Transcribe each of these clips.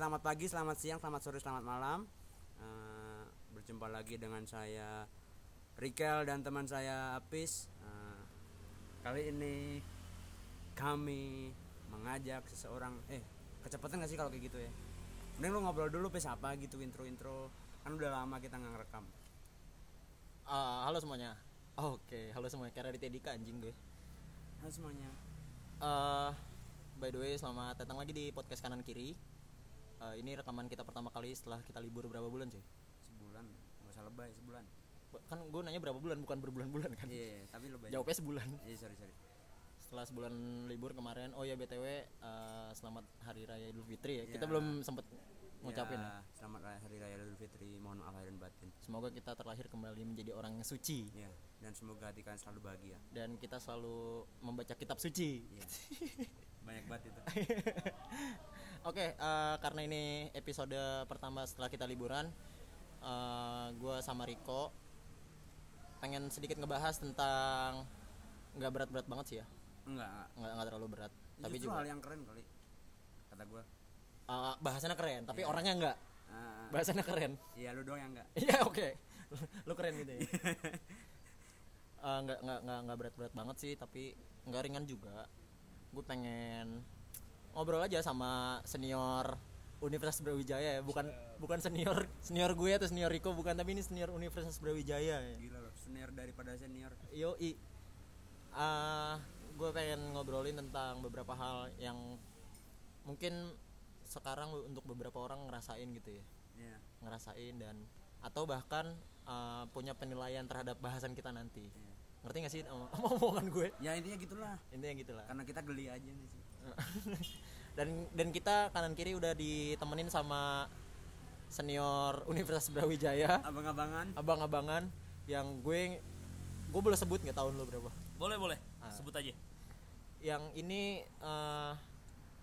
Selamat pagi, selamat siang, selamat sore, selamat malam. Eh, berjumpa lagi dengan saya Rikel dan teman saya Apis. Eh, kali ini kami mengajak seseorang eh kecepatan gak sih kalau kayak gitu ya? Mending lu ngobrol dulu pes apa gitu intro-intro. Kan udah lama kita nggak ngerekam. Ah, halo semuanya. Oke, halo semuanya. Kira di Dika anjing gue. Halo semuanya. Eh, by the way, selamat datang lagi di podcast kanan kiri. Eh, ini rekaman kita pertama kali setelah kita libur berapa bulan cuy? Sebulan, nggak usah lebay sebulan. Kan gue nanya berapa bulan, bukan berbulan-bulan kan? Iya, tapi lebay. Jawabnya sebulan. Iya, sorry sorry. Setelah sebulan libur kemarin, oh ya btw, eh, selamat Hari Raya Idul Fitri ya. Kita Ya. belum sempet ngucapin. ya. Ya, selamat hari raya Idul Fitri. Mohon maaf lahir dan batin. Semoga kita terlahir kembali menjadi orang yang suci Ya, dan semoga hati kalian selalu bahagia. dan kita selalu membaca kitab suci. Iya. Banyak banget itu. Oke, eh, karena ini episode pertama setelah kita liburan, gue sama Riko pengen sedikit ngebahas tentang nggak berat-berat banget sih ya, Enggak, enggak. nggak nggak terlalu berat, tapi Justru juga hal yang keren kali. Kata gua. eh, bahasannya keren, tapi Iya. orangnya nggak, Ah, bahasannya keren. iya lu doang yang enggak. Iya oke, lu keren gitu ya. Eh, nggak nggak nggak nggak berat-berat banget sih, tapi nggak ringan juga. Gue pengen ngobrol aja sama senior Universitas Brawijaya ya, bukan bukan senior senior gue atau senior Riko bukan, tapi ini senior Universitas Brawijaya ya. Gila loh, senior daripada senior. Yo i, gue pengen ngobrolin tentang beberapa hal yang mungkin sekarang untuk beberapa orang ngerasain gitu ya, Iya. ngerasain dan atau bahkan eh, punya penilaian terhadap bahasan kita nanti. iya. Ngerti gak sih om- omongan gue? Ya intinya gitulah. Intinya gitu lah. Karena kita geli aja nih sih. dan dan kita kanan kiri udah ditemenin sama senior Universitas Brawijaya, Abang-abangan. abang-abangan yang gue gue boleh sebut nggak tahun lo berapa? Boleh boleh, Ah. sebut aja. Yang ini eh,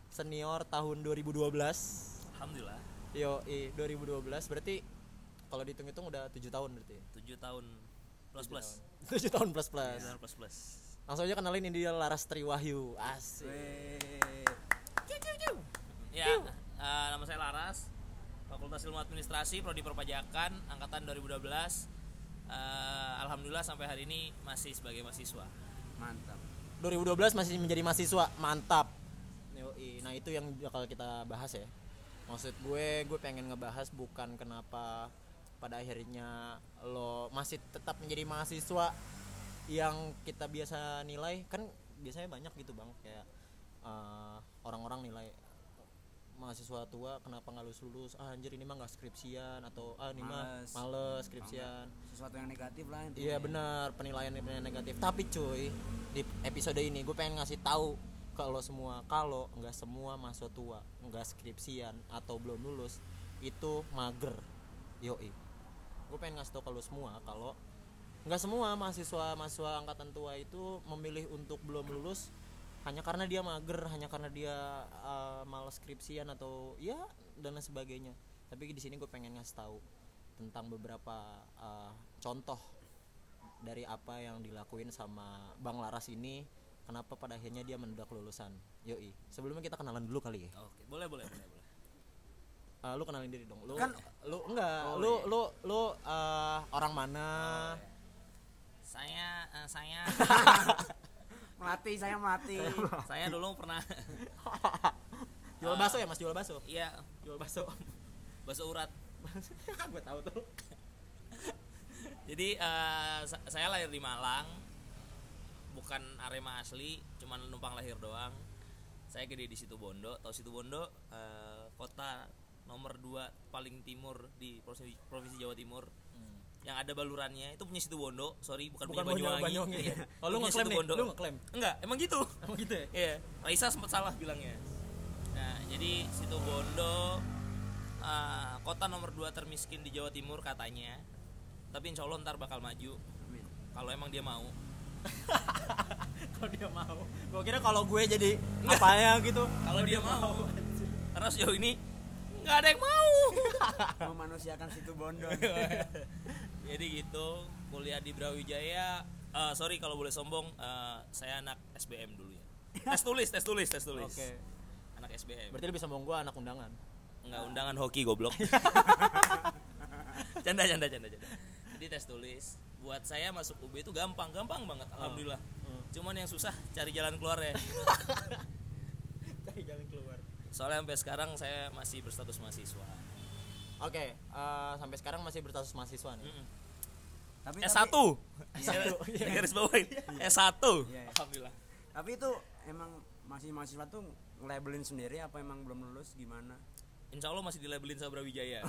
senior tahun 2012. Alhamdulillah, Yo, i 2012 berarti kalau dihitung-hitung udah tujuh tahun berarti. 7 tahun plus plus. Tujuh tahun plus plus. 7 tahun plus plus. Langsung aja kenalin ini dia Laras Triwahyu. Asik. Ya, eh, nama saya Laras. Fakultas Ilmu Administrasi, Prodi Perpajakan, angkatan 2012. Eh, Alhamdulillah sampai hari ini masih sebagai mahasiswa. Mantap. 2012 masih menjadi mahasiswa mantap nah itu yang bakal kita bahas ya maksud gue gue pengen ngebahas bukan kenapa pada akhirnya lo masih tetap menjadi mahasiswa yang kita biasa nilai kan biasanya banyak gitu bang kayak eh, orang-orang nilai mahasiswa tua kenapa nggak lulus lulus ah, anjir ini mah nggak skripsian atau ah ini mah Males. males skripsian Sesuatu yang negatif lah intinya. Iya benar penilaian penilaian negatif. Tapi cuy di episode ini gue pengen ngasih tahu ke lo semua kalau nggak semua mahasiswa tua nggak skripsian atau belum lulus itu mager. Yoi. Gue pengen ngasih tahu ke lo semua kalau nggak semua mahasiswa mahasiswa angkatan tua itu memilih untuk belum lulus hanya karena dia mager, hanya karena dia uh, malas skripsian atau ya dan lain sebagainya. Tapi di sini gue pengen ngasih tahu tentang beberapa uh, contoh dari apa yang dilakuin sama Bang Laras ini kenapa pada akhirnya dia mendadak lulusan yoi sebelumnya kita kenalan dulu kali ya Oke, boleh boleh boleh. Uh, lu kenalin diri dong lu Kan- lu enggak Oh, lu, iya. lu lu uh, orang mana Saya eh, saya Melatih saya melatih. saya dulu pernah jual bakso ya mas jual bakso iya jual bakso bakso urat. gue tahu tuh Jadi eh, sa- saya lahir di Malang. Bukan Arema asli, cuman numpang lahir doang. Saya gede di situ Bondo. Tahu situ Bondo eh, kota nomor 2 paling timur di provinsi, provinsi Jawa Timur. Yang ada balurannya itu punya situ Bondo. Sorry, bukan, bukan punya Banyuwangi, Banyuwangi. Banyuwangi. Iya. oh lu ngeklaim nih lu ngeklaim Enggak, emang gitu. emang gitu ya Iya, Raisa sempat salah bilangnya. Nah, jadi situ Bondo eh, kota nomor 2 termiskin di Jawa Timur katanya. Tapi insya Allah ntar bakal maju kalau emang dia mau. kalau dia mau gue kira kalau gue jadi apa ya gitu Kalau dia mau. Karena sejauh ini nggak ada yang mau. Memanusiakan situ Bondo. jadi gitu, kuliah di Brawijaya. Eh, sorry kalau boleh sombong, eh, saya anak SBM dulu ya. Tes tulis, tes tulis, tes tulis. oke Anak SBM. berarti lebih sombong gue anak undangan nggak undangan hoki goblok canda canda canda canda jadi tes tulis buat saya masuk UB itu gampang gampang banget alhamdulillah cuman yang susah cari jalan keluar ya. Soalnya sampai sekarang saya masih berstatus mahasiswa Oke, eh, sampai sekarang masih berstatus mahasiswa nih. Mm-mm. Tapi S1 S1, iya. garis bawain S1 Iya, iya. alhamdulillah Tapi itu emang masih mahasiswa tuh labelin sendiri apa emang belum lulus gimana? Insya Allah masih dilabelin sama Brawijaya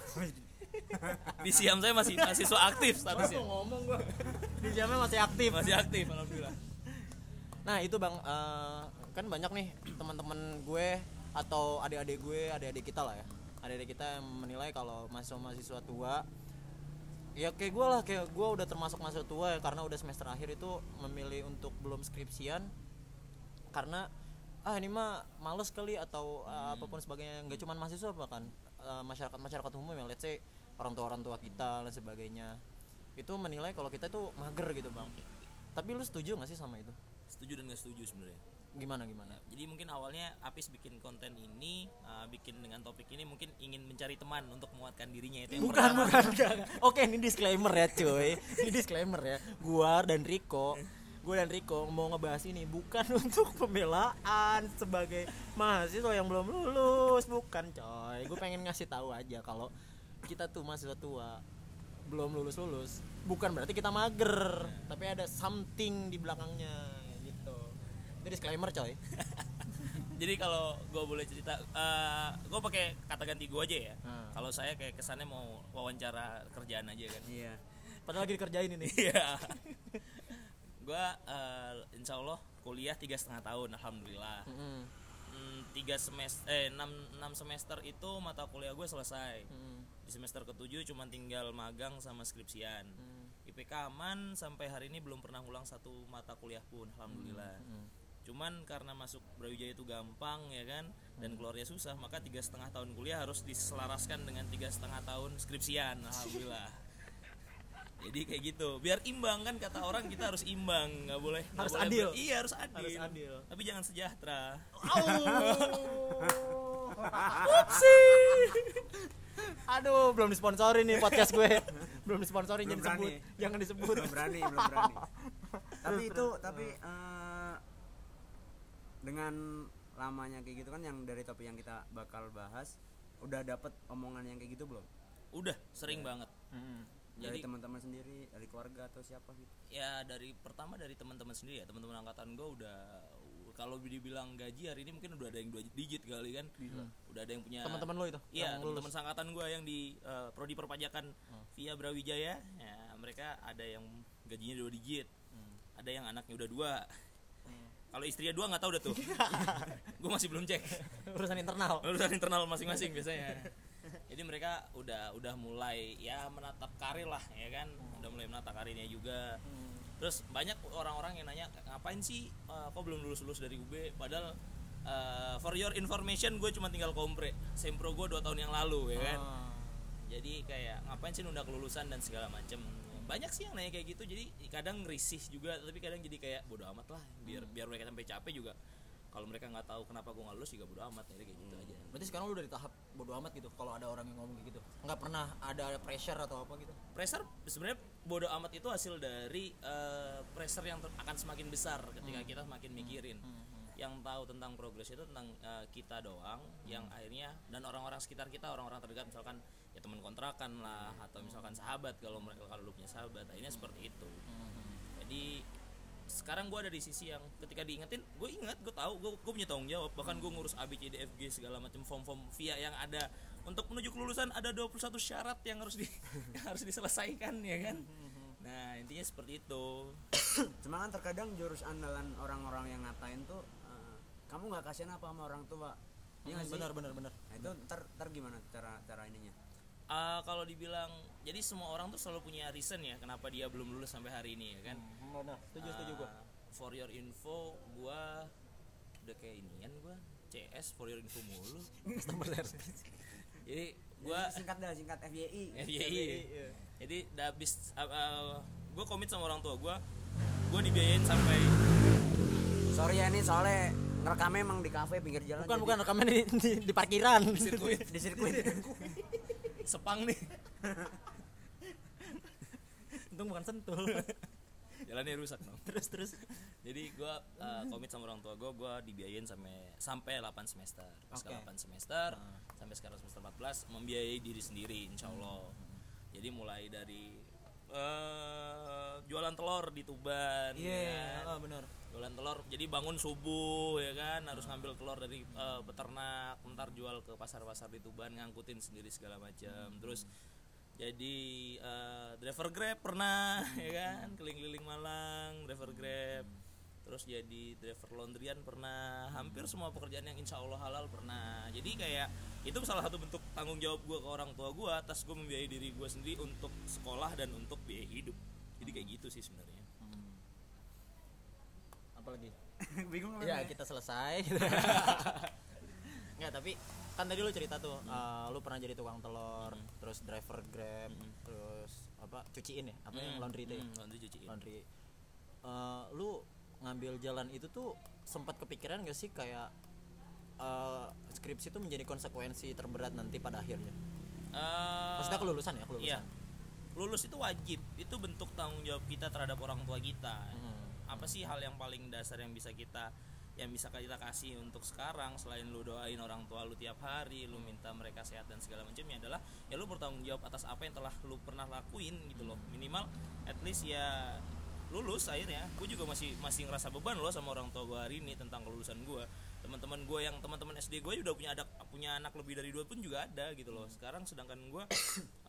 di Siam saya masih mahasiswa aktif statusnya ngomong gua. Di jamnya masih aktif. masih aktif alhamdulillah Nah itu bang, eh, kan banyak nih teman-teman gue atau adik-adik gue, adik-adik kita lah ya, adik-adik kita yang menilai kalau mahasiswa-mahasiswa tua, ya kayak gue lah, kayak gue udah termasuk mahasiswa tua ya karena udah semester akhir itu memilih untuk belum skripsian karena ah ini mah males kali atau eh, apa pun sebagainya, nggak cuma mahasiswa bahkan eh, masyarakat masyarakat umum yang let's say orang tua orang tua kita dan sebagainya. Itu menilai kalau kita itu mager gitu bang. Tapi lu setuju gak sih sama itu? setuju dan nggak setuju sebenarnya gimana gimana? Jadi mungkin awalnya Apis bikin konten ini uh, bikin dengan topik ini mungkin ingin mencari teman untuk menguatkan dirinya itu yang bukan pertama. bukan enggak, oke ini disclaimer ya cuy. Ini disclaimer ya. Gua dan Riko gua dan Riko mau ngebahas ini bukan untuk pembelaan sebagai mahasiswa yang belum lulus. Bukan coy. Gue pengen ngasih tahu aja kalau kita tuh mahasiswa tua belum lulus lulus bukan berarti kita mager tapi ada something di belakangnya itu disclaimer coy jadi kalau gue boleh cerita gue pakai kata ganti gue aja ya Hmm. kalau saya kayak kesannya mau wawancara kerjaan aja kan Iya. padahal lagi dikerjain ini iya gue insya Allah kuliah tiga setengah tahun alhamdulillah Mm-mm. Hmm, tiga semester eh enam enam semester itu mata kuliah gue selesai Mm-mm. di semester ketujuh cuma tinggal magang sama skripsian Mm. IPK aman sampai hari ini belum pernah ulang satu mata kuliah pun alhamdulillah Mm. Cuman karena masuk Brawijaya itu gampang ya kan dan keluarnya susah maka tiga setengah tahun kuliah harus diselaraskan dengan tiga setengah tahun skripsian alhamdulillah jadi kayak gitu biar imbang kan kata orang kita harus imbang nggak boleh Harus boleh adil. ber- iya harus adil. Harus adil. tapi jangan sejahtera Aduh, belum disponsori nih podcast gue. belum disponsori Belum jangan disebut. Jangan disebut. belum berani belum berani tapi itu tapi eh, dengan lamanya kayak gitu kan yang dari topik yang kita bakal bahas udah dapet omongan yang kayak gitu belum? Udah sering banget. Mm. dari Jadi- teman-teman sendiri dari keluarga atau siapa gitu? Ya dari pertama dari teman-teman sendiri ya teman-teman angkatan gue udah kalau dibilang gaji hari ini mungkin udah ada yang dua digit kali kan? Udah ada yang punya Teman-teman lo itu? Iya, yang lulus. teman sangkatan gue yang di eh, prodi perpajakan via Brawijaya, ya mereka ada yang gajinya dua digit, ada yang anaknya udah dua. Kalau istrinya dua nggak tahu udah tuh, gue masih belum cek Urusan internal. urusan internal masing-masing biasanya. Jadi mereka udah udah mulai ya menatap karir lah, ya kan, udah mulai menatap karirnya juga. Terus banyak orang-orang yang nanya ngapain sih eh, kok belum lulus lulus dari UB, padahal eh, for your information gue cuma tinggal kompre, sempro gue dua tahun yang lalu, ya kan Ah. jadi kayak ngapain sih nunda kelulusan dan segala macem banyak sih yang nanya kayak gitu jadi kadang risih juga tapi kadang jadi kayak bodo amat lah biar biar mereka sampai capek juga. Kalau mereka nggak tahu kenapa gue nggak lulus juga bodo amat jadi kayak gitu aja. Berarti sekarang lu udah di tahap bodo amat gitu kalau ada orang yang ngomong kayak gitu. Nggak pernah ada pressure atau apa gitu. pressure sebenarnya bodo amat itu hasil dari eh, pressure yang akan semakin besar ketika kita semakin mikirin. Yang tahu tentang progres itu tentang eh, kita doang yang akhirnya dan orang-orang sekitar kita orang-orang terdekat misalkan ya teman kontrakan lah atau misalkan sahabat kalau mereka kalau lu punya sahabat akhirnya seperti itu. Jadi sekarang gue ada di sisi yang ketika diingetin gue ingat gue tahu gue gue punya tanggung jawab. Bahkan gue ngurus A B C D F G segala macam form form via yang ada. Untuk menuju kelulusan ada 21 syarat yang harus di yang harus diselesaikan ya kan? Nah intinya seperti itu. Cuma kan terkadang jurus andalan orang-orang yang ngatain tuh eh, kamu nggak kasihan apa sama orang tua Iya sih? benar benar benar. nah, itu ntar, ntar gimana cara cara ininya Ah, kalau dibilang jadi semua orang tuh selalu punya reason ya kenapa dia belum lulus sampai hari ini ya kan Benar. Setuju setuju gua. Ah, for your info gua udah kayak inian gua CS for your info mulu Customer service. jadi gua singkat dah singkat FYI FYI jadi udah habis gue komit sama orang tua gue gue dibiayain sampai sorry ya ini soalnya ngerekamnya emang di kafe pinggir jalan bukan jadi- bukan rekaman di, di, di parkiran sirkuit di sirkuit sepang nih. Untung bukan sentul. Jalannya rusak dong terus terus. Jadi gue komit sama orang tua gue gue dibiayain sampai sampai 8 semester. Pas Oke. 8 semester sampai sekarang semester 14 membiayai diri sendiri insya Allah jadi mulai dari eh, jualan telur di Tuban iya ya kan. oh, benar jualan telur. Jadi bangun subuh ya kan? Harus ngambil telur dari eh, peternak ntar jual ke pasar-pasar di Tuban ngangkutin sendiri segala macam terus jadi eh, driver grab pernah ya kan? Keliling-keliling Malang driver grab. Terus jadi driver laundryan pernah. Hampir semua pekerjaan yang insya Allah halal pernah. Jadi kayak itu salah satu bentuk tanggung jawab gue ke orang tua gue atas gue membiayai diri gue sendiri untuk sekolah dan untuk biaya hidup. Jadi kayak gitu sih sebenarnya apalagi bingung ya kita selesai nggak tapi kan tadi lu cerita tuh eh, lu pernah jadi tukang telur terus driver grab terus apa cuciin ya apa yang laundry itu ya? Hmm, laundry cuciin. laundry Eh, lu ngambil jalan itu tuh sempat kepikiran gak sih kayak eh, skripsi itu menjadi konsekuensi terberat nanti pada akhirnya Eh, maksudnya kelulusan ya kelulusan Iya. Lulus itu wajib. Itu bentuk tanggung jawab kita terhadap orang tua kita. Hmm. Apa sih hal yang paling dasar yang bisa kita yang bisa kita kasih untuk sekarang selain lu doain orang tua lu tiap hari, lu minta mereka sehat dan segala macamnya adalah ya lu bertanggung jawab atas apa yang telah lu pernah lakuin gitu loh. Minimal at least ya lulus akhirnya. Gue juga masih masih ngerasa beban loh sama orang tua gue hari ini tentang kelulusan gue teman-teman gue yang teman-teman SD gue udah punya ada punya anak lebih dari dua pun juga ada gitu loh. Sekarang sedangkan gue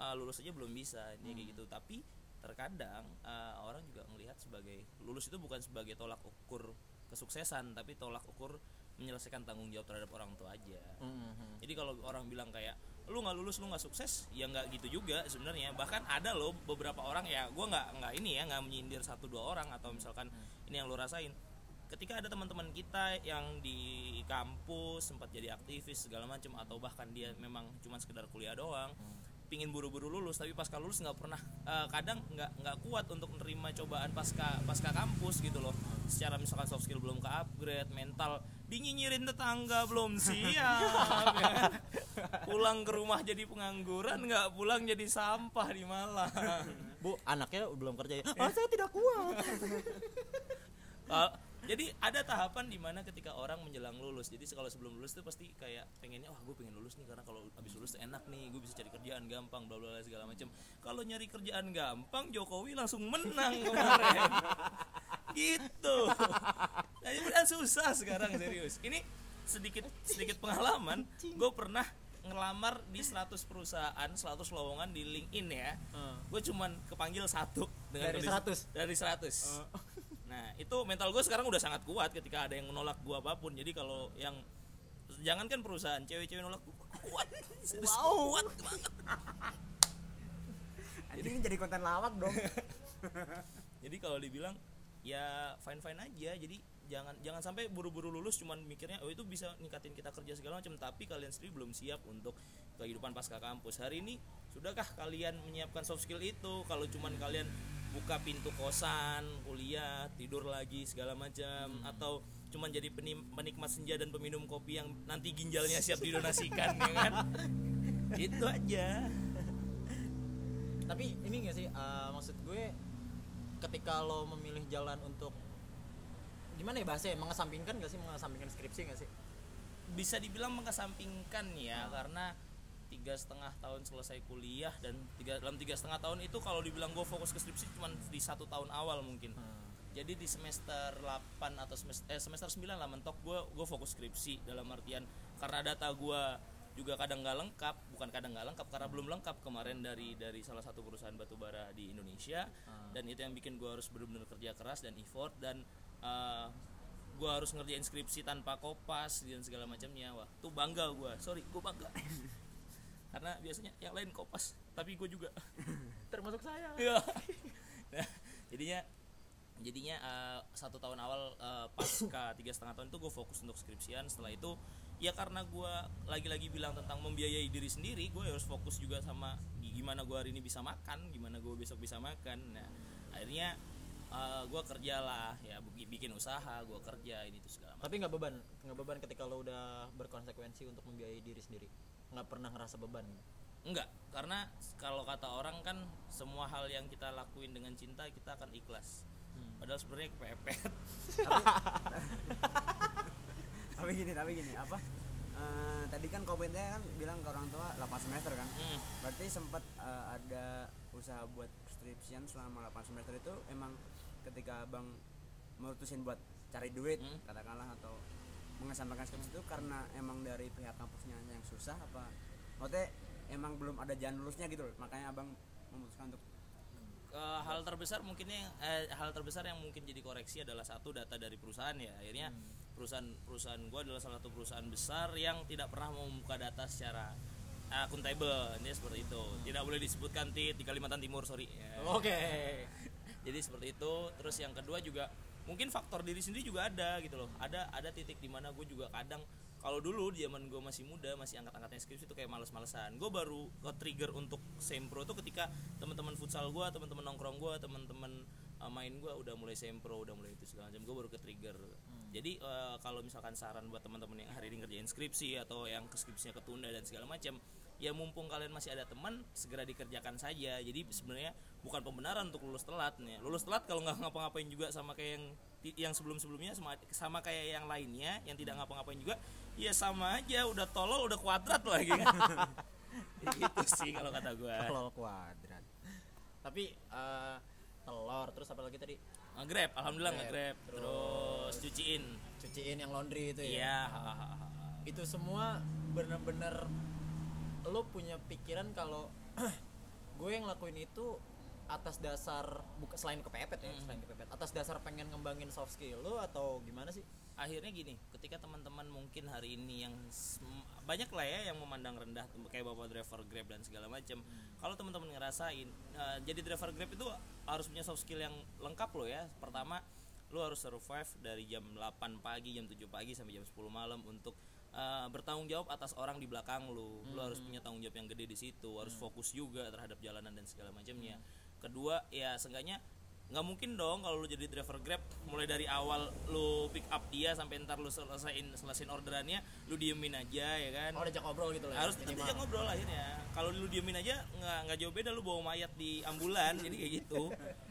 uh, lulus aja belum bisa ini kayak gitu. Tapi terkadang uh, orang juga melihat sebagai lulus itu bukan sebagai tolak ukur kesuksesan tapi tolak ukur menyelesaikan tanggung jawab terhadap orang tua aja. Mhm. jadi kalau orang bilang kayak lu nggak lulus lu nggak sukses ya nggak gitu juga sebenarnya. Bahkan ada loh beberapa orang ya gua nggak nggak ini ya nggak menyindir satu dua orang atau misalkan ini yang lu rasain. Ketika ada teman-teman kita yang di kampus sempat jadi aktivis segala macam atau bahkan dia memang cuma sekedar kuliah doang pingin buru-buru lulus tapi pasca lulus nggak pernah eh, kadang nggak nggak kuat untuk menerima cobaan pasca pasca kampus gitu loh. Secara misalkan soft skill belum ke upgrade mental dinyinyirin tetangga belum siap. Ya pulang ke rumah jadi pengangguran nggak pulang jadi sampah di Malang. Bu anaknya belum kerja ya? Ah, saya tidak kuat. Uh, jadi ada tahapan di mana ketika orang menjelang lulus jadi kalau sebelum lulus tuh pasti kayak pengennya wah gue pengen lulus nih karena kalau abis lulus enak nih gue bisa cari kerjaan gampang bla bla segala macam kalau nyari kerjaan gampang Jokowi langsung menang kemarin. Gitu. Nah ini beneran susah sekarang serius. Ini sedikit sedikit pengalaman. Gue pernah ngelamar di 100 perusahaan 100 lowongan di LinkedIn ya. Gue cuman kepanggil satu dengan Dari kondisi- 100? dari 100 Nah itu mental gue sekarang udah sangat kuat ketika ada yang menolak gue apa pun. Jadi kalau yang jangankan perusahaan cewek-cewek nolak gue kuat, serius kuat banget. jadi ini jadi konten lawak dong Jadi kalau dibilang ya fine fine aja. Jadi jangan jangan sampai buru-buru lulus cuman mikirnya oh itu bisa ningkatin kita kerja segala macam tapi kalian sendiri belum siap untuk kehidupan pasca kampus hari ini sudahkah kalian menyiapkan soft skill itu kalau cuman kalian buka pintu kosan kuliah tidur lagi segala macam. Atau cuman jadi penikmat senja dan peminum kopi yang nanti ginjalnya siap didonasikan ya kan? Itu aja. Tapi ini gak sih eh, maksud gue ketika lo memilih jalan untuk gimana ya bahasanya mengesampingkan gak sih? Mengesampingkan skripsi gak sih? Bisa dibilang mengesampingkan ya karena tiga setengah tahun selesai kuliah dan tiga dalam tiga setengah tahun itu kalau dibilang gue fokus ke skripsi cuma di satu tahun awal mungkin. Jadi di semester 8 atau semester eh, semester 9 lah mentok gue gue fokus skripsi dalam artian karena data gue juga kadang nggak lengkap bukan kadang nggak lengkap karena belum lengkap kemarin dari dari salah satu perusahaan batubara di Indonesia. Dan itu yang bikin gue harus benar-benar kerja keras dan effort dan eh, gue harus ngerjain skripsi tanpa kopas dan segala macamnya. Wah tuh bangga gue sorry gue bangga karena biasanya yang lain kopas tapi gue juga. Termasuk saya. Iya. nah, jadinya jadinya eh, satu tahun awal eh, pasca tiga setengah tahun itu gue fokus untuk skripsian. Setelah itu ya karena gue lagi-lagi bilang tentang membiayai diri sendiri gue harus fokus juga sama gimana gue hari ini bisa makan gimana gue besok bisa makan. Nah akhirnya gue kerja lah ya bikin usaha gue kerja ini tuh segala macam. Tapi nggak beban nggak beban ketika lo udah berkonsekuensi untuk membiayai diri sendiri nggak pernah ngerasa beban? Enggak karena kalau kata orang kan semua hal yang kita lakuin dengan cinta kita akan ikhlas. Padahal sebenarnya kepepet. Tapi gini tapi gini apa? Eh, tadi kan komennya kan bilang ke orang tua 8 semester kan? Hmm. berarti sempat eh, ada usaha buat skripsian selama 8 semester itu emang ketika abang memutusin buat cari duit Hmm. katakanlah atau mengesampingkan skripsi itu karena emang dari pihak kampusnya yang susah apa? Maksudnya emang belum ada jalan lulusnya gitu loh. Makanya abang memutuskan untuk Eh, hal terbesar mungkinnya eh, hal terbesar yang mungkin jadi koreksi adalah satu data dari perusahaan ya. Akhirnya perusahaan perusahaan gue adalah salah satu perusahaan besar yang tidak pernah mau membuka data secara akuntabel. Ini seperti itu. Tidak boleh disebutkan tit di Kalimantan Timur sorry. Oke. Jadi seperti itu. Terus yang kedua juga mungkin faktor diri sendiri juga ada gitu loh. Ada ada titik di mana gue juga kadang kalau dulu di zaman gue masih muda masih angkat-angkatnya skripsi itu kayak males-malesan. Gue baru ke trigger untuk sempro tuh ketika teman-teman futsal gue teman-teman nongkrong gue teman-teman uh, main gue udah mulai sempro udah mulai itu segala macam gue baru ke trigger jadi uh, kalau misalkan saran buat teman-teman yang hari ini ngerjain skripsi atau yang skripsinya ketunda dan segala macam ya mumpung kalian masih ada teman segera dikerjakan saja. Jadi sebenarnya bukan pembenaran untuk lulus telat nih. Lulus telat kalau nggak ngapa-ngapain juga sama kayak yang yang sebelum-sebelumnya sama, sama kayak yang lainnya yang tidak ngapa-ngapain juga ya sama aja udah tolol udah kuadrat lagi. Kan gitu sih kalau kata gue telur kuadrat. Tapi eh, telur terus apa lagi tadi? Ngegrab alhamdulillah Grab, ngegrab. Terus cuciin. cuciin yang laundry itu ya? Iya itu semua bener-bener lo punya pikiran kalau gue yang ngelakuin itu atas dasar bukan selain kepepet ya selain kepepet atas dasar pengen ngembangin soft skill lo atau gimana sih? Akhirnya gini ketika teman-teman mungkin hari ini yang banyak lah ya yang memandang rendah kayak bapak driver grab dan segala macam kalau teman-teman ngerasain eh, jadi driver grab itu harus punya soft skill yang lengkap loh ya. Pertama lu harus survive dari jam 8 pagi jam 7 pagi sampai jam 10 malam untuk eh, bertanggung jawab atas orang di belakang lu. Lu harus punya tanggung jawab yang gede di situ harus fokus juga terhadap jalanan dan segala macamnya. Kedua ya seenggaknya nggak mungkin dong kalau lu jadi driver grab mulai dari awal lu pick up dia sampai ntar lu selesaiin selesaiin orderannya lu diemin aja ya kan? Oh diajak ngobrol gitu lah ya, harus tetap minimal. aja ngobrol akhirnya. Kalau lu diemin aja nggak nggak jauh beda lu bawa mayat di ambulan jadi kayak gitu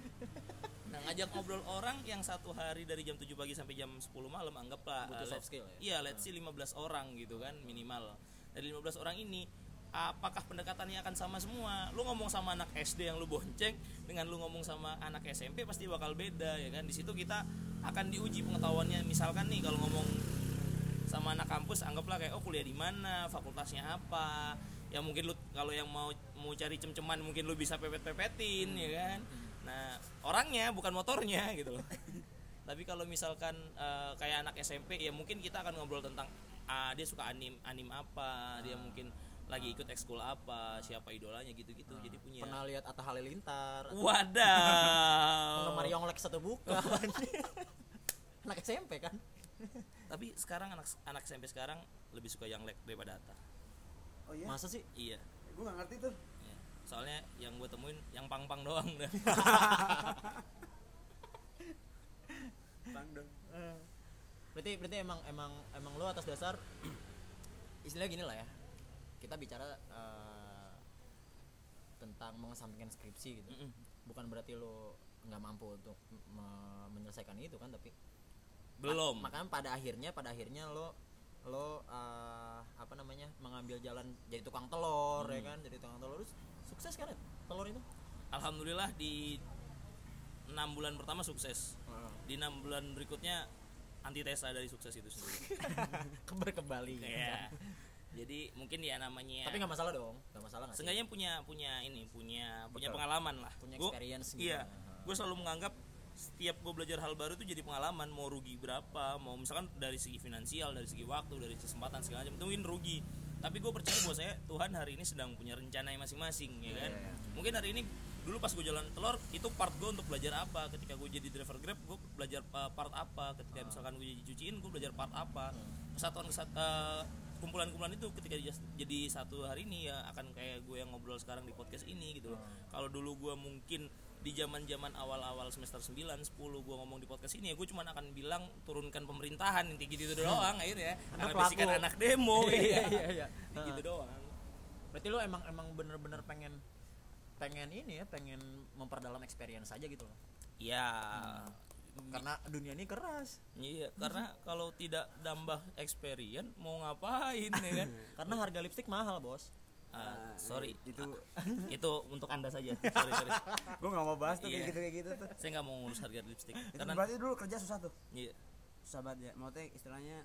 nah ngajak ngobrol orang yang satu hari dari jam 7 pagi sampai jam 10 malam anggaplah Butuh uh, soft skill ya? iya let's see 15 orang gitu kan minimal. Dari 15 orang ini apakah pendekatannya akan sama semua? Lu ngomong sama anak SD yang lu bonceng dengan lu ngomong sama anak SMP pasti bakal beda ya kan? Di situ kita akan diuji pengetahuannya. Misalkan nih kalau ngomong sama anak kampus anggaplah kayak oh kuliah di mana? Fakultasnya apa? Ya mungkin lu kalau yang mau mau cari cem-ceman mungkin lu bisa pepet-pepetin ya kan nah orangnya bukan motornya gitu loh. Tapi kalau misalkan eh, kayak anak SMP ya mungkin kita akan ngobrol tentang ah, dia suka anim anim apa dia mungkin lagi ikut ekskul apa siapa idolanya gitu-gitu. Jadi punya pernah lihat Atta Halilintar? Wadaw penggemar Yonglek satu bukan anak SMP kan? Tapi sekarang anak anak SMP sekarang lebih suka yang lek daripada Atta. Oh iya? Masa sih? Iya. Gue nggak ngerti tuh. Soalnya yang gue temuin yang pang-pang doang. Dah. bang dong berarti berarti emang emang emang lo atas dasar istilah gini lah ya. Kita bicara eh, tentang mengesampingkan skripsi gitu. Mm-mm. bukan berarti lo nggak mampu untuk me- menyelesaikan itu kan tapi belum. Makanya pada akhirnya pada akhirnya lo lo eh, apa namanya mengambil jalan jadi tukang telur ya kan jadi tukang telur. Terus sukses kan ya, telur itu? Alhamdulillah di enam bulan pertama sukses. Di enam bulan berikutnya antitesa dari sukses itu sendiri. Keber kembali Iya. jadi mungkin ya namanya tapi nggak masalah dong nggak masalah nggak Seenggaknya punya punya ini punya punya Betul. pengalaman lah. Punya Gua- experience iya. Gimana. gue selalu menganggap setiap gue belajar hal baru itu jadi pengalaman mau rugi berapa mau misalkan dari segi finansial dari segi waktu dari kesempatan segala macam itu mungkin rugi tapi gue percaya bahwa saya Tuhan hari ini sedang punya rencana yang masing-masing ya kan? Iya, iya. mungkin hari ini dulu pas gue jalan telur itu part gue untuk belajar apa? Ketika gue jadi driver grab gue belajar uh, part apa? Ketika misalkan gue jadi cuciin gue belajar part apa? Kesatuan kesat uh, kumpulan-kumpulan itu ketika jadi satu hari ini ya akan kayak gue yang ngobrol sekarang di podcast ini gitu loh. Kalau dulu gue mungkin di zaman-zaman awal-awal semester 9 10 gua ngomong di podcast ini ya gue cuma akan bilang turunkan pemerintahan inti gitu doang akhirnya Anak karena pelaku. bisikan anak demo Iya, iya. iya, iya. gitu doang. Berarti lu emang emang bener-bener pengen pengen ini ya pengen memperdalam experience aja gitu loh. Ya karena dunia ini keras. Iya karena kalau tidak nambah experience mau ngapain ya kan? Karena harga lipstick mahal bos Ah, sorry. itu itu untuk anda saja. Sorry sorry. Gue nggak mau bahas tuh Iya. kayak gitu kayak gitu tuh. Saya nggak mau ngurus harga lipstick itu karena berarti dulu kerja susah tuh? Iya. Susah banget ya. Maksudnya istilahnya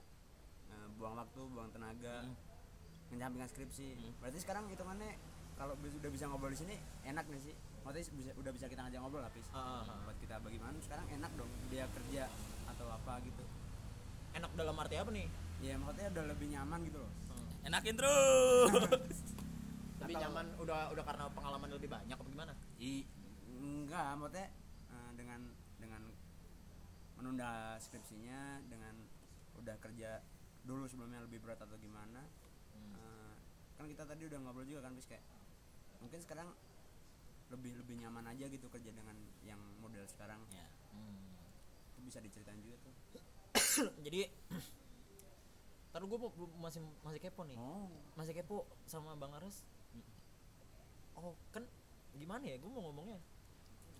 eh, buang waktu buang tenaga Hmm. menyampingkan skripsi. Berarti sekarang hitungannya kalau bis- udah bisa ngobrol di sini enak nih sih? Maksudnya bisa, udah bisa kita ngajak ngobrol habis. Ah, ah, ah. buat kita bagaimana? Sekarang enak dong dia kerja atau apa gitu. Enak dalam arti apa nih? Ya maksudnya udah lebih nyaman gitu loh. Enakin terus lebih Atau- nyaman udah udah karena pengalaman lebih banyak apa gimana? I, enggak maksudnya eh, dengan dengan menunda skripsinya dengan udah kerja dulu sebelumnya lebih berat atau gimana Eh, kan kita tadi udah ngobrol juga kan bis kayak mungkin sekarang lebih lebih nyaman aja gitu kerja dengan yang model sekarang. Ya itu bisa diceritain juga tuh. Jadi Ntar gue masih masih kepo nih. Oh. Masih kepo sama bang Ares oh kan gimana ya? Gue mau ngomongnya.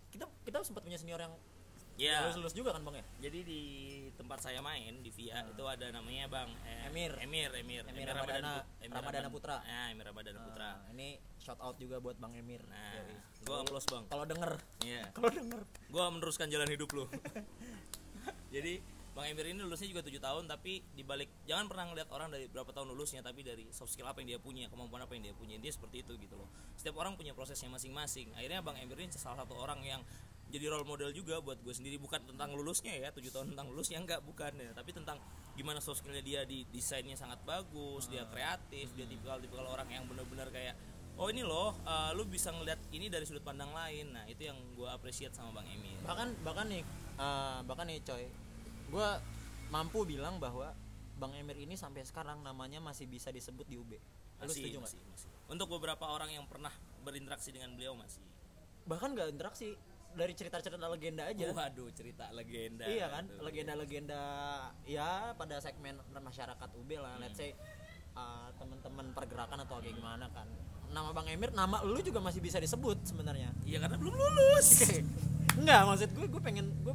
Kita kita sempat punya senior yang ya lulus lulus juga kan bang ya? Jadi di tempat saya main di VIA itu ada namanya bang eh, Emir. Emir Emir. Emir Ramadana- Pu- Ramadana Putra. ya Emir Ramadana Putra. Nah, ini shout out juga buat bang Emir. Nah Yoi. gua applause bang. Kalau denger. Iya. Kalau denger. Gua meneruskan jalan hidup lu. Jadi Bang Emir ini lulusnya juga 7 tahun tapi dibalik jangan pernah ngeliat orang dari berapa tahun lulusnya tapi dari soft skill apa yang dia punya kemampuan apa yang dia punya dia seperti itu gitu loh. Setiap orang punya prosesnya masing-masing. Akhirnya Bang Emir ini salah satu orang yang jadi role model juga buat gue sendiri. Bukan tentang lulusnya ya 7 tahun tentang lulusnya enggak bukan ya. Tapi tentang gimana soft skillnya dia di desainnya sangat bagus dia kreatif dia tipikal tipikal orang yang benar-benar kayak oh ini loh eh, lu bisa ngeliat ini dari sudut pandang lain. Nah itu yang gue appreciate sama Bang Emir. Bahkan bahkan nih eh, bahkan nih coy gue mampu bilang bahwa bang Emir ini sampai sekarang namanya masih bisa disebut di UB lu masih, setuju masih, masih. Untuk beberapa orang yang pernah berinteraksi dengan beliau masih. bahkan nggak interaksi dari cerita-cerita legenda aja Waduh, cerita legenda. iya kan legenda-legenda ya pada segmen masyarakat UB lah Hmm. let's say uh, teman-teman pergerakan atau kayak gimana kan nama bang Emir nama lu juga masih bisa disebut sebenarnya Iya karena belum lulus. Enggak, maksud gue gue pengen gue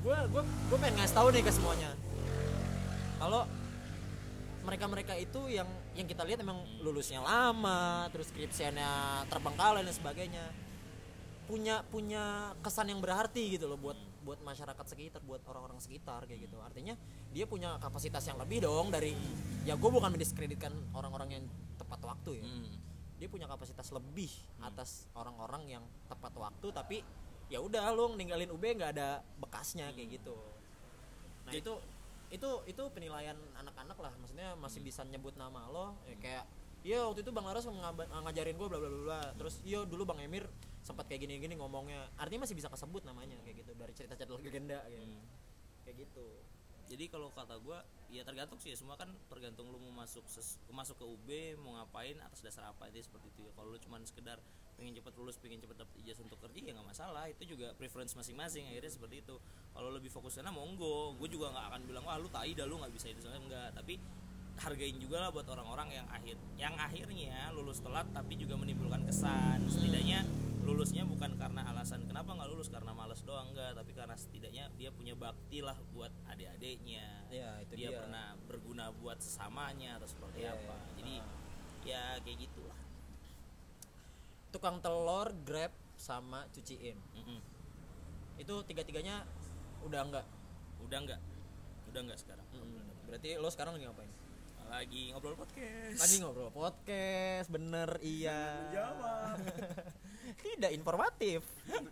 gue gue gue pengen ngasih tahu nih ke semuanya. Kalau mereka-mereka itu yang yang kita lihat emang lulusnya lama, terus skripsiannya terbengkalai dan sebagainya. Punya punya kesan yang berarti gitu loh buat buat masyarakat sekitar, buat orang-orang sekitar kayak gitu. Artinya dia punya kapasitas yang lebih dong dari ya gue bukan mendiskreditkan orang-orang yang tepat waktu ya Hmm. dia punya kapasitas lebih atas orang-orang yang tepat waktu tapi ya udah lu ninggalin UB nggak ada bekasnya kayak gitu. Nah Jadi- itu itu itu penilaian anak-anak lah. Maksudnya masih bisa nyebut nama lo ya kayak iya waktu itu bang Laras ngajarin gue bla bla bla bla. Terus iya dulu bang Emir sempat kayak gini gini ngomongnya. Artinya masih bisa kesebut namanya kayak gitu dari cerita-cerita legenda kayak, Hmm. kayak gitu. Jadi kalau kata gua, ya tergantung sih semua kan tergantung lu mau masuk ses- masuk ke UB mau ngapain atas dasar apa itu seperti itu ya. Kalau lu cuman sekedar pengen cepet lulus, pengen cepet dapet ijazah untuk kerja ya nggak masalah. Itu juga preference masing-masing akhirnya seperti itu. Kalau lebih fokus sana monggo, gue juga nggak akan bilang wah lu tai dah lu nggak bisa itu soalnya enggak. Tapi hargain juga lah buat orang-orang yang akhir yang akhirnya lulus telat tapi juga menimbulkan kesan setidaknya lulusnya bukan karena alasan kenapa nggak lulus karena males doang enggak tapi karena setidaknya dia punya bakti lah buat adik-adiknya ya itu dia, dia, pernah berguna buat sesamanya atau seperti Iya, apa iya. jadi Ah. ya kayak gitulah tukang telur grab sama cuciin Mm-mm. itu tiga-tiganya udah enggak udah enggak udah enggak sekarang. Berarti lo sekarang lagi ngapain? Lagi ngobrol podcast. Lagi ngobrol podcast bener iya. Tidak informatif.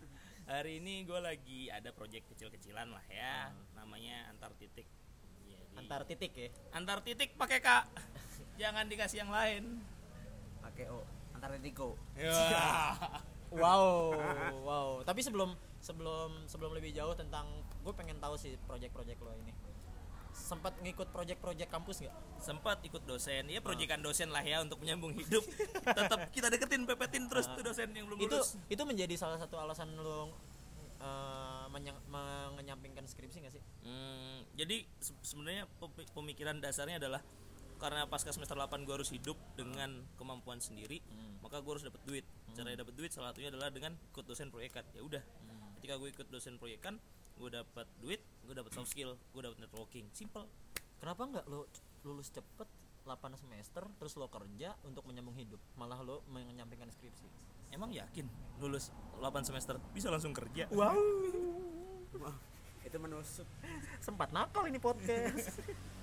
Hari ini gue lagi ada project kecil-kecilan lah ya. Namanya antar titik. Jadi- antar titik ya? Antar titik pakai kak jangan dikasih yang lain. Pakai o antar Tiko wow wow. Tapi sebelum sebelum sebelum lebih jauh tentang gue pengen tahu sih project-project lo ini. Sempat ngikut project-project kampus nggak? Sempat ikut dosen. Ya proyekan dosen lah ya untuk menyambung hidup. Tetap kita deketin pepetin terus tuh dosen yang belum itu lulus. itu menjadi salah satu alasan lo eh, menyang- mengenyampingkan skripsi gak sih? Hmm, jadi se- sebenarnya pe- pemikiran dasarnya adalah karena pasca semester 8 gue harus hidup dengan kemampuan sendiri, maka gue harus dapat duit. Cara dapat duit salah satunya adalah dengan ikut dosen proyekan. Ya udah. Ketika gue ikut dosen proyekan, gue dapat duit, gue dapat soft skill, gue dapat networking. Simple. kenapa nggak lo lulus cepet 8 semester terus lo kerja untuk menyambung hidup malah lo menyampingkan skripsi Emang yakin lulus 8 semester bisa langsung kerja? wow itu menusuk sempat nakal ini podcast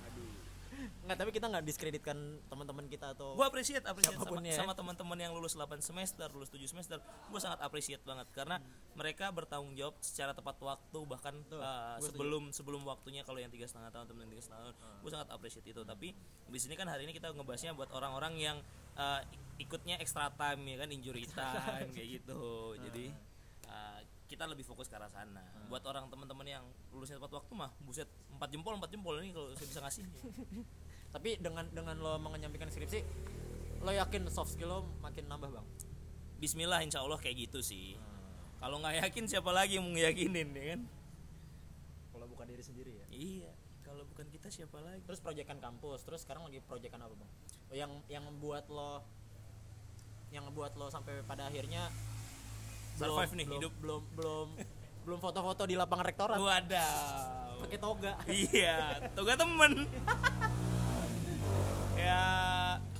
nggak tapi kita nggak diskreditkan teman-teman kita atau gue appreciate appreciate sama, ya. sama teman-teman yang lulus 8 semester lulus 7 semester. Gue sangat appreciate banget karena mereka bertanggung jawab secara tepat waktu bahkan Tuh, uh, gua setuju. sebelum sebelum waktunya kalau yang tiga setengah tahun temen yang tiga setengah tahun gue sangat appreciate itu. Tapi di sini kan hari ini kita ngebahasnya buat orang-orang yang uh, ikutnya extra time ya kan? Injury time kayak gitu. Jadi uh, kita lebih fokus ke arah sana. Buat orang teman-teman yang lulusnya tepat waktu mah buset empat jempol empat jempol ini kalau saya bisa ngasih. Tapi dengan dengan lo menyampingkan skripsi lo yakin soft skill lo makin nambah bang? Bismillah insya Allah kayak gitu sih. Kalau nggak yakin siapa lagi yang mau ngeyakinin ya kan? Kalau bukan diri sendiri ya? Iya. Kalau bukan kita siapa lagi? Terus proyekan kampus terus sekarang lagi proyekan apa bang? Oh, yang yang membuat lo yang membuat lo sampai pada akhirnya Survive nih belum, hidup. belum belum belum foto-foto di lapangan rektorat. Wadaw pakai toga iya toga temen ya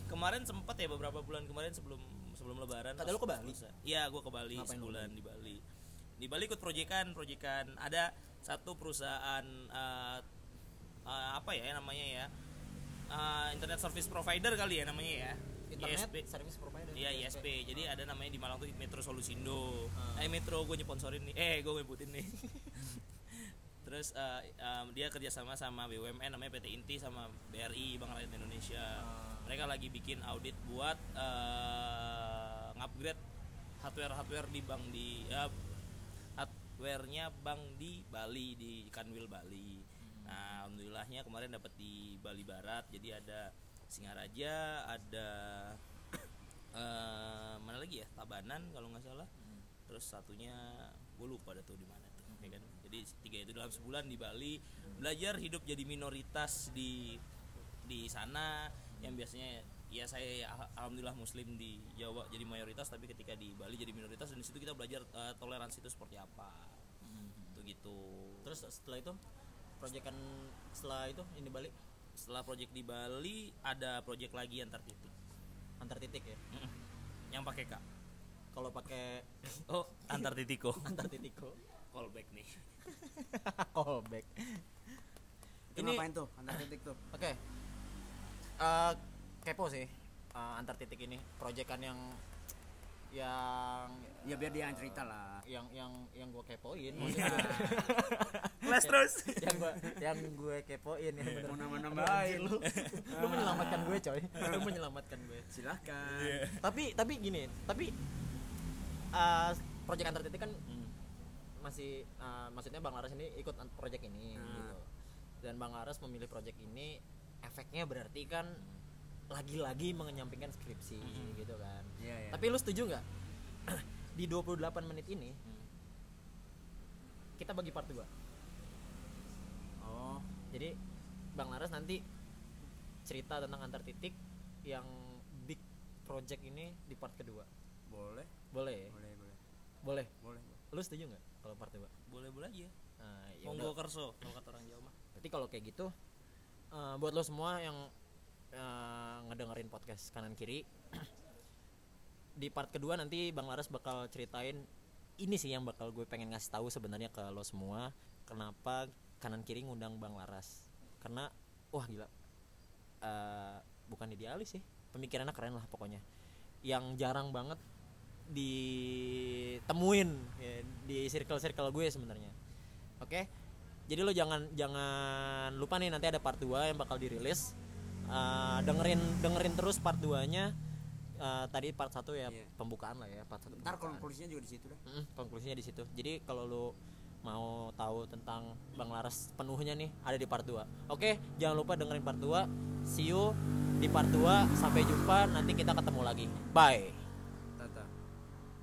kemarin sempet ya beberapa bulan kemarin sebelum sebelum lebaran Kata lu ke Bali? iya gua ke Bali Ngapain sebulan di Bali di Bali ikut proyekan proyekan ada satu perusahaan eh, eh, apa ya namanya ya Eh, internet service provider kali ya namanya ya internet ISP. service provider Iya ISP. Jadi ada namanya di Malang tuh Metro Solusindo. Ah. Eh Metro gue nyponsorin nih. Eh gue nyebutin nih. Terus eh, em, dia kerjasama sama BUMN namanya PT Inti sama BRI Bank Rakyat Indonesia. Ah. Mereka lagi bikin audit buat eh, ngupgrade hardware-hardware di bank di ya, hardwarenya bank di Bali di Kanwil Bali. Nah, alhamdulillahnya kemarin dapat di Bali Barat. Jadi ada Singaraja, ada eh mana lagi ya? Tabanan kalau nggak salah. Terus satunya gue lupa ada tuh di mana tuh, ya kan? Jadi tiga itu dalam sebulan di Bali belajar hidup jadi minoritas di di sana. Yang biasanya ya saya al- alhamdulillah muslim di Jawa jadi mayoritas tapi ketika di Bali jadi minoritas dan di situ kita belajar eh, toleransi itu seperti apa. Tuh gitu. terus setelah itu proyekan setelah itu ini balik setelah project di Bali ada project lagi antar titik. Antar titik ya? Yang pakai K kalau pakai oh antar titiko. Antar titiko. Callback nih callback. Itu Ini- ngapain tuh? Antar titik tuh. Oke. Eh, kepo sih eh, antar titik ini. Proyekan yang yang ya biar dia yang cerita lah. Yang yang yang gue kepoin Iya. maksudnya. Kelas terus. yang gue yang gue kepoin yang bener. mau nama nambahin lu. lu menyelamatkan gue coy. Lu menyelamatkan gue. Silahkan tapi tapi gini tapi eh proyek antar titik kan masih eh, maksudnya bang Laras ini ikut proyek ini Hmm. gitu. dan bang Laras memilih proyek ini efeknya berarti kan lagi-lagi menyampingkan skripsi gitu kan. Iya, iya. tapi lu setuju nggak? Di 28 menit ini kita bagi part 2 oh. Jadi bang Laras nanti cerita tentang antar titik yang big project ini di part kedua. Boleh. Boleh boleh. Boleh. Boleh boleh. Lu setuju nggak kalau part 2 boleh boleh aja. Nah, ya monggo kerso kalau kata orang Jawa mah. Berarti kalau kayak gitu eh, buat lo semua yang eh, ngedengerin podcast kanan kiri di part kedua nanti bang Laras bakal ceritain ini sih yang bakal gue pengen ngasih tahu sebenarnya ke lo semua kenapa kanan kiri ngundang bang Laras. Karena wah gila Eh, bukan idealis sih. Pemikirannya keren lah pokoknya. Yang jarang banget ditemuin ya, di circle-circle gue sebenarnya oke jadi lo jangan jangan lupa nih nanti ada part 2 yang bakal dirilis Eh, dengerin dengerin terus part 2 nya Eh, tadi part 1 ya Iya. pembukaan lah ya part 1 ntar konklusinya juga di situ dah Mm, konklusinya di situ. Jadi kalau lu mau tahu tentang Bang Laras penuhnya nih ada di part 2. Oke, jangan lupa dengerin part 2. See you di part 2. Sampai jumpa nanti kita ketemu lagi. Bye.